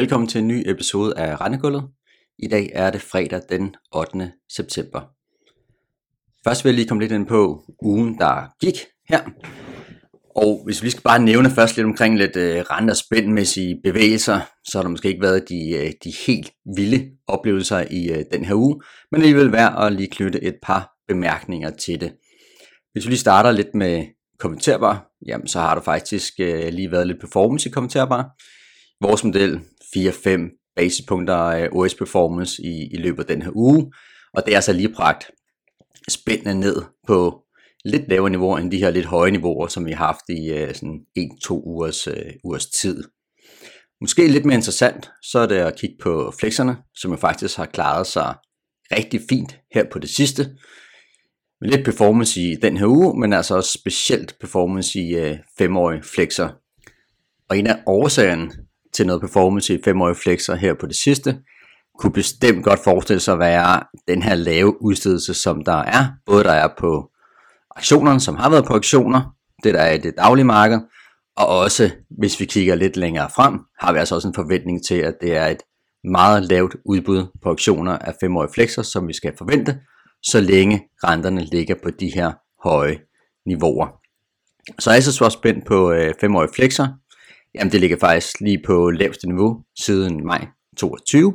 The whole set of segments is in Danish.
Velkommen til en ny episode af Rendegulvet. I dag er det fredag den 8. september. Først vil jeg lige komme lidt ind på ugen, der gik her. Og hvis vi lige skal bare nævne først lidt omkring lidt øh, uh, rente- og spændmæssige bevægelser, så har der måske ikke været de, øh, de helt vilde oplevelser i øh, den her uge, men det vil være at lige knytte et par bemærkninger til det. Hvis vi lige starter lidt med kommenterbar, jamen så har der faktisk lige været lidt performance i kommenterbar. Vores model 4-5 basispunkter øh, af OS performance i, i løbet af den her uge, og det er altså lige bragt spændende ned på lidt lavere niveauer end de her lidt høje niveauer, som vi har haft i uh, sådan 1-2 ugers, uh, ugers tid. Måske lidt mere interessant, så er det at kigge på flexerne, som jo faktisk har klaret sig rigtig fint her på det sidste. Med lidt performance i den her uge, men altså også specielt performance i øh, femårige flexer. Og en af årsagerne til noget performance i femårige flexer her på det sidste, kunne bestemt godt forestille sig at være den her lave udstedelse, som der er, både der er på aktionerne, som har været på aktioner, det der er i det daglige marked, og også hvis vi kigger lidt længere frem, har vi altså også en forventning til, at det er et meget lavt udbud på aktioner af femårige flexer, som vi skal forvente, så længe renterne ligger på de her høje niveauer. Så er jeg så spændt på øh, femårige flexer, Jamen det ligger faktisk lige på laveste niveau siden maj 22.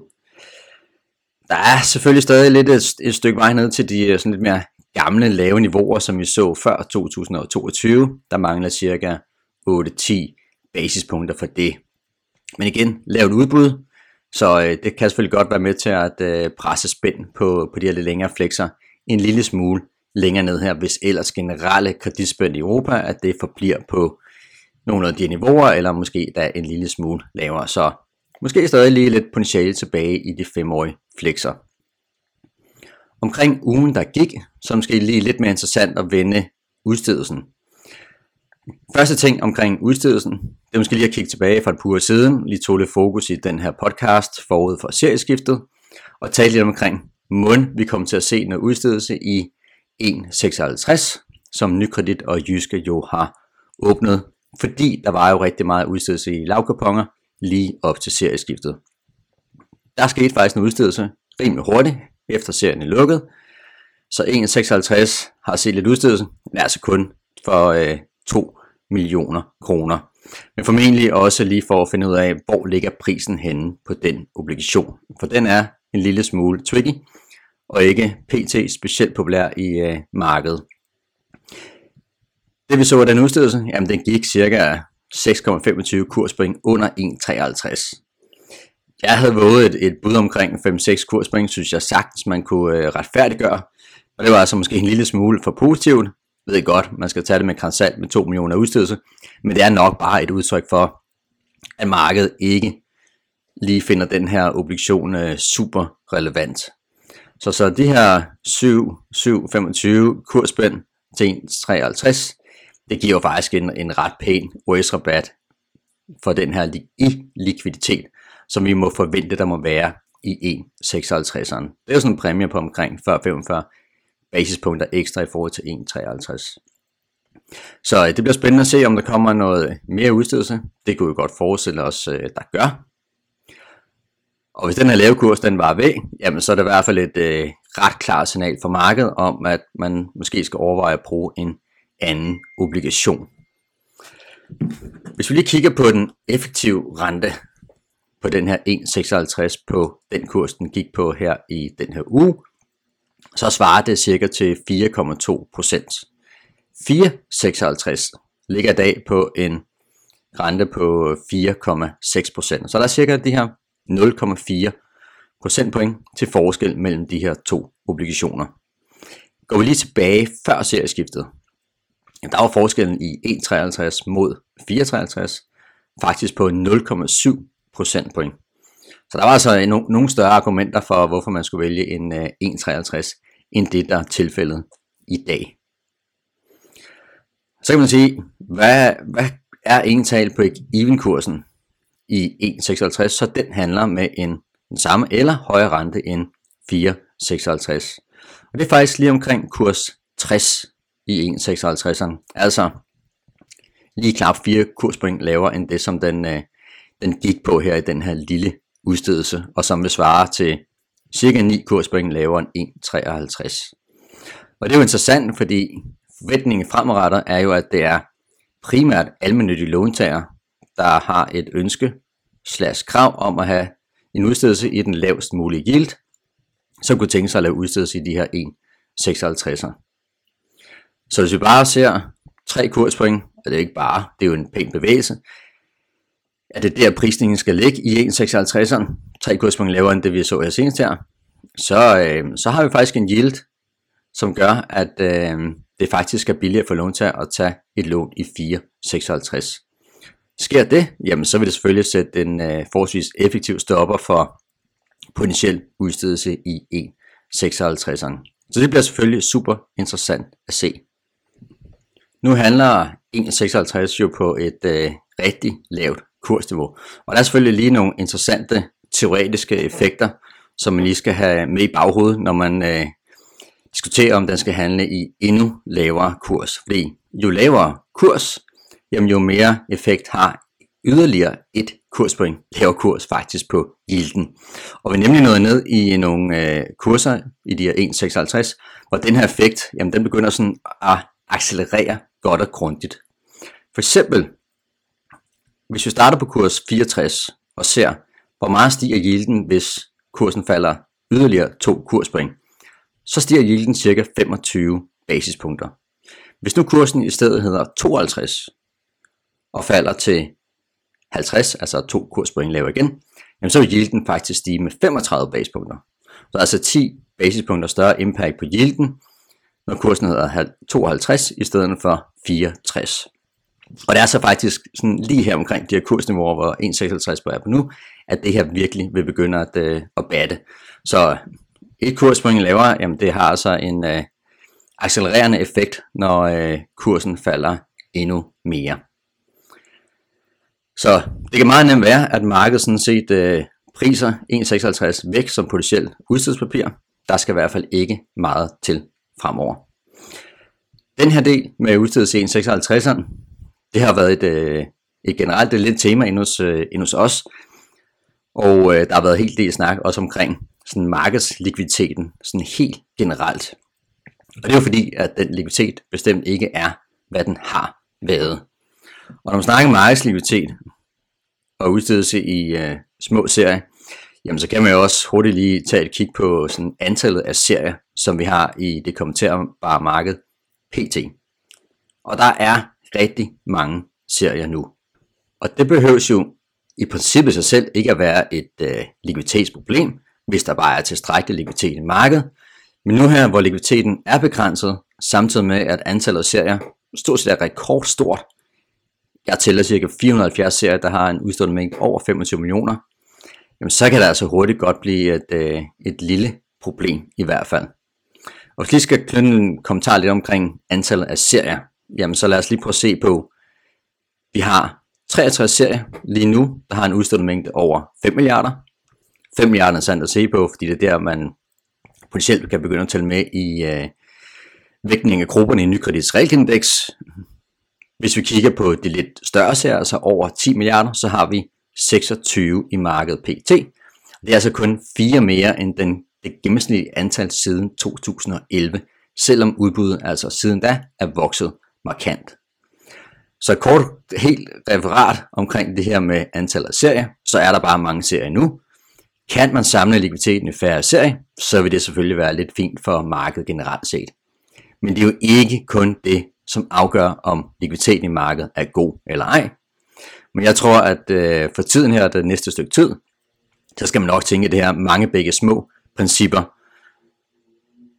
Der er selvfølgelig stadig lidt et, et stykke vej ned til de øh, sådan lidt mere gamle lave niveauer, som vi så før 2022. Der mangler cirka 8-10 basispunkter for det. Men igen, lavt udbud, så øh, det kan selvfølgelig godt være med til at øh, presse spænd på, på de her lidt længere flexer en lille smule længere ned her, hvis ellers generelle kreditspænd i Europa, at det forbliver på nogle af de niveauer, eller måske da en lille smule lavere. Så måske stadig lige lidt potentiale tilbage i de femårige flexer. Omkring ugen, der gik, så måske lige lidt mere interessant at vende udstedelsen. Første ting omkring udstedelsen, det er måske lige at kigge tilbage fra et par uger siden, lige tog lidt fokus i den her podcast forud for serieskiftet, og tale lidt omkring mund, vi kommer til at se noget udstedelse i 1.56, som Nykredit og Jyske jo har åbnet fordi der var jo rigtig meget udstedelse i lavkuponger lige op til serieskiftet. Der skete faktisk en udstedelse rimelig hurtigt, efter serien er lukket, så 1,56 har set lidt udstedelse, men altså kun for øh, 2 millioner kroner. Men formentlig også lige for at finde ud af, hvor ligger prisen henne på den obligation. For den er en lille smule tricky, og ikke pt. specielt populær i øh, markedet. Det vi så af den udstedelse, jamen den gik cirka 6,25 kurspoint under 1,53. Jeg havde våget et, et bud omkring 5-6 kurspoint, synes jeg sagtens man kunne øh, retfærdiggøre. Og det var altså måske en lille smule for positivt. Jeg ved godt, man skal tage det med kransalt med 2 millioner udstedelse. Men det er nok bare et udtryk for, at markedet ikke lige finder den her obligation øh, super relevant. Så så de her 7, 7, 25 kursspænd til 1,53, det giver jo faktisk en, en ret pæn OS-rabat for den her i likviditet, som vi må forvente, der må være i 1,56'eren. Det er jo sådan en præmie på omkring 40-45 basispunkter ekstra i forhold til 1,53. Så øh, det bliver spændende at se, om der kommer noget mere udstedelse. Det kunne vi godt forestille os, øh, der gør. Og hvis den her lave kurs den var væk, jamen så er det i hvert fald et øh, ret klart signal for markedet om, at man måske skal overveje at bruge en anden obligation. Hvis vi lige kigger på den effektive rente på den her 1,56 på den kurs, den gik på her i den her uge, så svarer det cirka til 4,2 procent. 4,56 ligger i dag på en rente på 4,6 procent. Så der er cirka de her 0,4 procentpoint til forskel mellem de her to obligationer. Går vi lige tilbage før serieskiftet, der var forskellen i 1,53 mod 4,53 faktisk på 0,7 procentpoint. Så der var altså no- nogle større argumenter for, hvorfor man skulle vælge en øh, 1,53 end det, der er tilfældet i dag. Så kan man sige, hvad, hvad er ental på even-kursen i 1,56, så den handler med en den samme eller højere rente end 4,56. Og det er faktisk lige omkring kurs 60 i 1,56'eren. Altså lige knap 4 kurspoint lavere end det, som den, øh, den gik på her i den her lille udstedelse, og som vil svare til cirka 9 kurspoint lavere end 1,53. Og det er jo interessant, fordi forventningen fremadrettet er jo, at det er primært almindelige låntager, der har et ønske slash krav om at have en udstedelse i den lavest mulige yield, som kunne tænke sig at lave udstedelse i de her 1,56'er. Så hvis vi bare ser tre kurspoint, og det er ikke bare, det er jo en pæn bevægelse, at det der prisningen skal ligge i 1,56'eren, tre kurspoint lavere end det vi så her senest her, så, øh, så har vi faktisk en yield, som gør, at øh, det faktisk er billigere for låntager at tage et lån i 4,56. Sker det, jamen så vil det selvfølgelig sætte en øh, forholdsvis effektiv stopper for potentiel udstedelse i 1,56'eren. Så det bliver selvfølgelig super interessant at se. Nu handler 1,56 jo på et øh, rigtig lavt kursniveau. Og der er selvfølgelig lige nogle interessante teoretiske effekter, som man lige skal have med i baghovedet, når man øh, diskuterer, om den skal handle i endnu lavere kurs. Fordi jo lavere kurs, jamen jo mere effekt har yderligere et kurspoint lavere kurs faktisk på yielden. Og vi er nemlig nået ned i nogle øh, kurser i de her 1,56, hvor den her effekt, jamen den begynder sådan at accelerere godt og grundigt. For eksempel, hvis vi starter på kurs 64 og ser, hvor meget stiger yielden, hvis kursen falder yderligere to kurspoint, så stiger yielden ca. 25 basispunkter. Hvis nu kursen i stedet hedder 52 og falder til 50, altså to kurspoint lavere igen, jamen så vil yielden faktisk stige med 35 basispunkter. Så altså 10 basispunkter større impact på yielden, når kursen hedder 52 i stedet for 64. Og det er så faktisk sådan lige her omkring de her kursniveauer, hvor 1,56 er på nu, at det her virkelig vil begynde at, øh, at batte. Så et kurspoint lavere, jamen det har altså en øh, accelererende effekt, når øh, kursen falder endnu mere. Så det kan meget nemt være, at markedet sådan set øh, priser 1,56 væk som potentielt udstedspapir. Der skal i hvert fald ikke meget til fremover. Den her del med udstedelse 1,56'eren, det har været et, øh, et generelt et lidt tema inde hos, øh, hos os, og øh, der har været helt del snak også omkring sådan markedslikviditeten, sådan helt generelt. Og det er jo fordi, at den likviditet bestemt ikke er, hvad den har været. Og når man snakker markedslikviditet og udstedelse i øh, små serier, jamen så kan man jo også hurtigt lige tage et kig på sådan antallet af serier, som vi har i det kommenterbare marked PT. Og der er rigtig mange serier nu. Og det behøves jo i princippet sig selv ikke at være et øh, likviditetsproblem, hvis der bare er tilstrækkelig likviditet i markedet. Men nu her, hvor likviditeten er begrænset, samtidig med at antallet af serier stort set er rekordstort, jeg tæller cirka 470 serier, der har en udstående mængde over 25 millioner, jamen så kan det altså hurtigt godt blive et, øh, et lille problem i hvert fald. Og hvis lige skal knytte en kommentar lidt omkring antallet af serier, jamen så lad os lige prøve at se på, vi har 63 serier lige nu, der har en udstående mængde over 5 milliarder. 5 milliarder er sandt at se på, fordi det er der, man potentielt kan begynde at tælle med i øh, vægtningen af grupperne i nykredits realindeks. Hvis vi kigger på de lidt større serier, altså over 10 milliarder, så har vi 26 i markedet PT. Det er altså kun fire mere end den, det gennemsnitlige antal siden 2011, selvom udbuddet altså siden da er vokset markant. Så kort helt referat omkring det her med antallet af serier, så er der bare mange serier nu. Kan man samle likviditeten i færre serier, så vil det selvfølgelig være lidt fint for markedet generelt set. Men det er jo ikke kun det, som afgør, om likviditeten i markedet er god eller ej. Men jeg tror, at øh, for tiden her, det næste stykke tid, så skal man nok tænke det her mange begge små principper,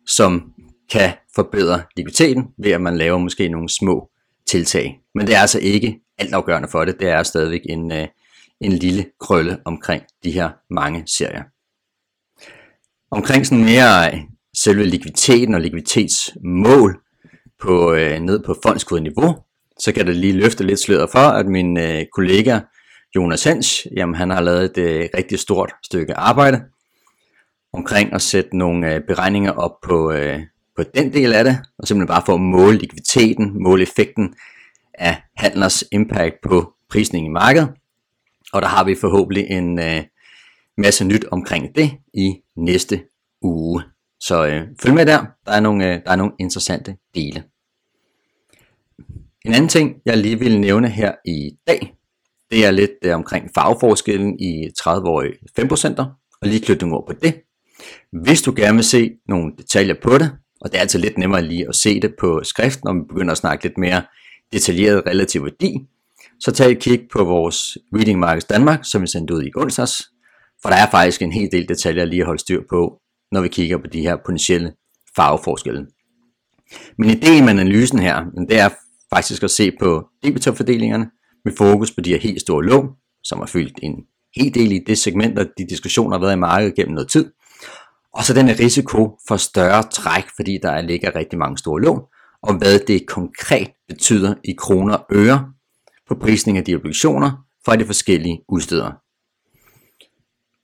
som kan forbedre likviditeten ved at man laver måske nogle små tiltag. Men det er altså ikke altafgørende for det. Det er stadigvæk en, øh, en lille krølle omkring de her mange serier. Omkring sådan mere øh, selve likviditeten og likviditetsmål på, øh, ned på fondskodet niveau, så kan det lige løfte lidt sløret for, at min øh, kollega Jonas Hens, jamen han har lavet et øh, rigtig stort stykke arbejde omkring at sætte nogle øh, beregninger op på, øh, på den del af det, og simpelthen bare for at måle likviditeten, måle effekten af handlers impact på prisningen i markedet. Og der har vi forhåbentlig en øh, masse nyt omkring det i næste uge. Så øh, følg med der, der er, nogle, øh, der er nogle interessante dele. En anden ting, jeg lige vil nævne her i dag, det er lidt øh, omkring farveforskellen i 30-årige 5%, og lige knytte nogle ord på det. Hvis du gerne vil se nogle detaljer på det, og det er altid lidt nemmere lige at se det på skrift, når vi begynder at snakke lidt mere detaljeret relativ værdi, så tag et kig på vores Reading Markets Danmark, som vi sendte ud i onsdags, for der er faktisk en hel del detaljer lige at holde styr på, når vi kigger på de her potentielle farveforskelle. Men ideen med analysen her, det er faktisk at se på debitorfordelingerne med fokus på de her helt store lån, som har fyldt en hel del i det segment, og de diskussioner har været i markedet gennem noget tid. Og så den her risiko for større træk, fordi der ligger rigtig mange store lån, og hvad det konkret betyder i kroner og øre på prisning af de obligationer fra de forskellige udstedere.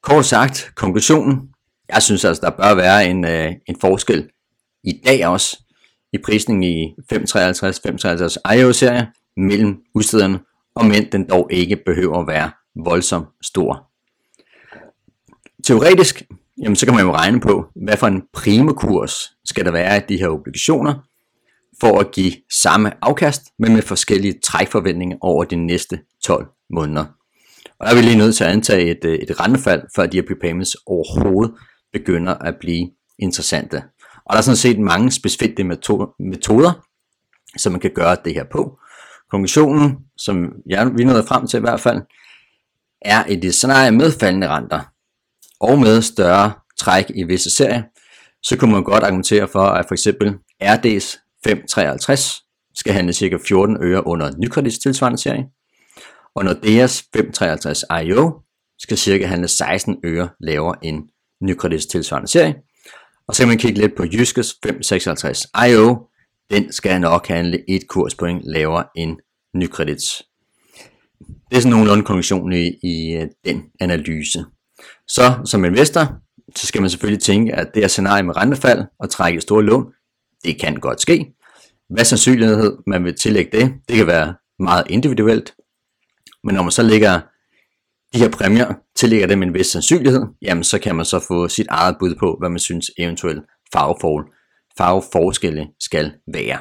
Kort sagt, konklusionen, jeg synes altså, der bør være en, øh, en forskel i dag også i prisning i 553-553 IO-serie mellem udstederne, og mænd den dog ikke behøver at være voldsomt stor. Teoretisk, jamen så kan man jo regne på, hvad for en primekurs skal der være i de her obligationer, for at give samme afkast, men med forskellige trækforventninger over de næste 12 måneder. Og der er vi lige nødt til at antage et, et rentefald, før de her prepayments overhovedet begynder at blive interessante. Og der er sådan set mange specifikke metoder, som man kan gøre det her på. Konklusionen, som jeg, vi nåede frem til i hvert fald, er i det scenarie med faldende renter og med større træk i visse serier, så kunne man godt argumentere for, at for eksempel RD's 553 skal handle ca. 14 øre under nykredits tilsvarende serie, og Nordeas 553 IO skal cirka handle 16 øre lavere end nykredits tilsvarende serie. Og så kan man kigge lidt på Jyskes 556 IO, den skal nok handle et kurspoint lavere end nykredits. Det er sådan nogenlunde konklusionen i, i øh, den analyse. Så som investor, så skal man selvfølgelig tænke, at det her scenarie med rentefald og trække store lån, det kan godt ske. Hvad sandsynlighed man vil tillægge det, det kan være meget individuelt. Men når man så lægger de her præmier, tillægger dem en vis sandsynlighed, jamen så kan man så få sit eget bud på, hvad man synes eventuelt farveforhold, farveforskelle skal være.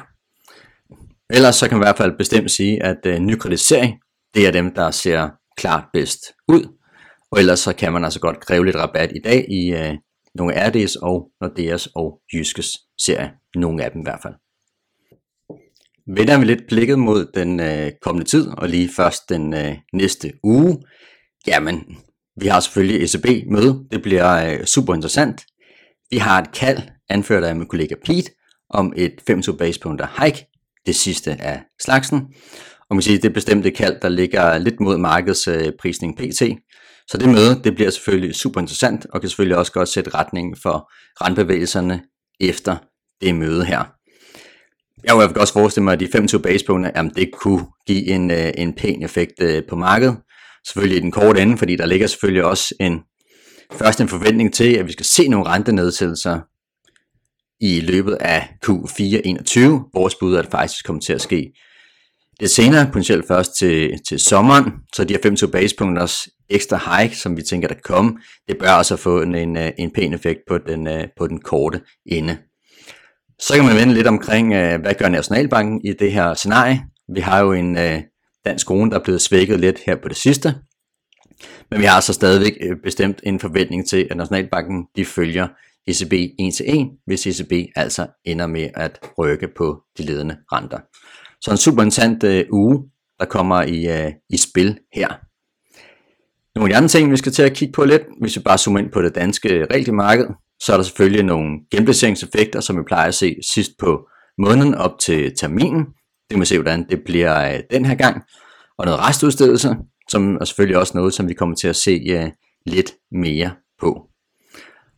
Ellers så kan man i hvert fald bestemt sige, at øh, nykreditering, det er dem, der ser klart bedst ud. Og ellers så kan man altså godt kræve lidt rabat i dag i øh, nogle RD's og Nordeas og Jyskes serie. Nogle af dem i hvert fald. Vender vi lidt blikket mod den øh, kommende tid, og lige først den øh, næste uge. Jamen, vi har selvfølgelig ECB møde. Det bliver øh, super interessant. Vi har et kald, anført af min kollega Pete, om et 25 basepunkter hike, det sidste af slagsen. Og man siger, det er bestemt et kald, der ligger lidt mod markedsprisning øh, PT. Så det møde, det bliver selvfølgelig super interessant, og kan selvfølgelig også godt sætte retningen for rentbevægelserne efter det møde her. Jeg vil også forestille mig, at de 25 basepunkter, jamen det kunne give en, øh, en pæn effekt øh, på markedet. Selvfølgelig i den korte ende, fordi der ligger selvfølgelig også en, først en forventning til, at vi skal se nogle rentenedsættelser i løbet af Q4 21. Vores bud er, at det faktisk kommer til at ske det senere, potentielt først til, til sommeren, så de her 25 basepunkters ekstra hike, som vi tænker, der kan komme, det bør også få en, en, en pæn effekt på den, øh, på den korte ende. Så kan man vende lidt omkring, øh, hvad gør Nationalbanken i det her scenarie. Vi har jo en øh, dansk krone, der er blevet svækket lidt her på det sidste. Men vi har så stadigvæk øh, bestemt en forventning til, at Nationalbanken de følger ECB 1 til 1, hvis ECB altså ender med at rykke på de ledende renter. Så en super interessant øh, uge, der kommer i, øh, i spil her. Nogle af de andre ting, vi skal til at kigge på lidt, hvis vi bare zoomer ind på det danske realmarked, så er der selvfølgelig nogle genplaceringseffekter, som vi plejer at se sidst på måneden op til terminen kan må se, hvordan det bliver øh, den her gang. Og noget restudstedelse, som er selvfølgelig også noget, som vi kommer til at se øh, lidt mere på.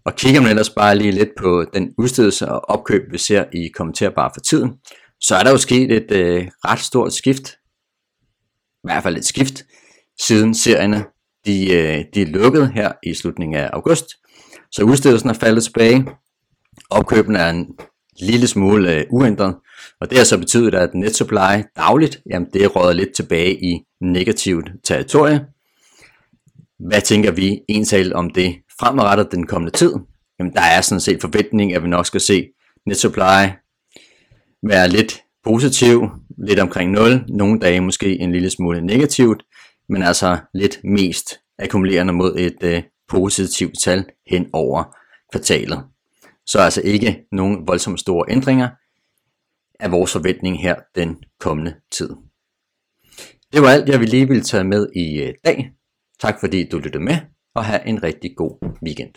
Og kigger man ellers bare lige lidt på den udstedelse og opkøb, vi ser i kommenterbar for tiden, så er der jo sket et øh, ret stort skift, i hvert fald et skift, siden serierne de, øh, de er lukket her i slutningen af august. Så udstedelsen er faldet tilbage, opkøbene er en lille smule øh, uændret, og det har så betydet, at net supply dagligt, jamen det er lidt tilbage i negativt territorie. hvad tænker vi ensalt om det fremadrettet den kommende tid? Jamen, der er sådan set forventning, at vi nok skal se net supply være lidt positiv, lidt omkring 0, nogle dage måske en lille smule negativt, men altså lidt mest akkumulerende mod et øh, positivt tal hen over kvartalet. Så altså ikke nogen voldsomt store ændringer er vores forventning her den kommende tid. Det var alt, jeg ville lige ville tage med i øh, dag. Tak fordi du lyttede med, og have en rigtig god weekend.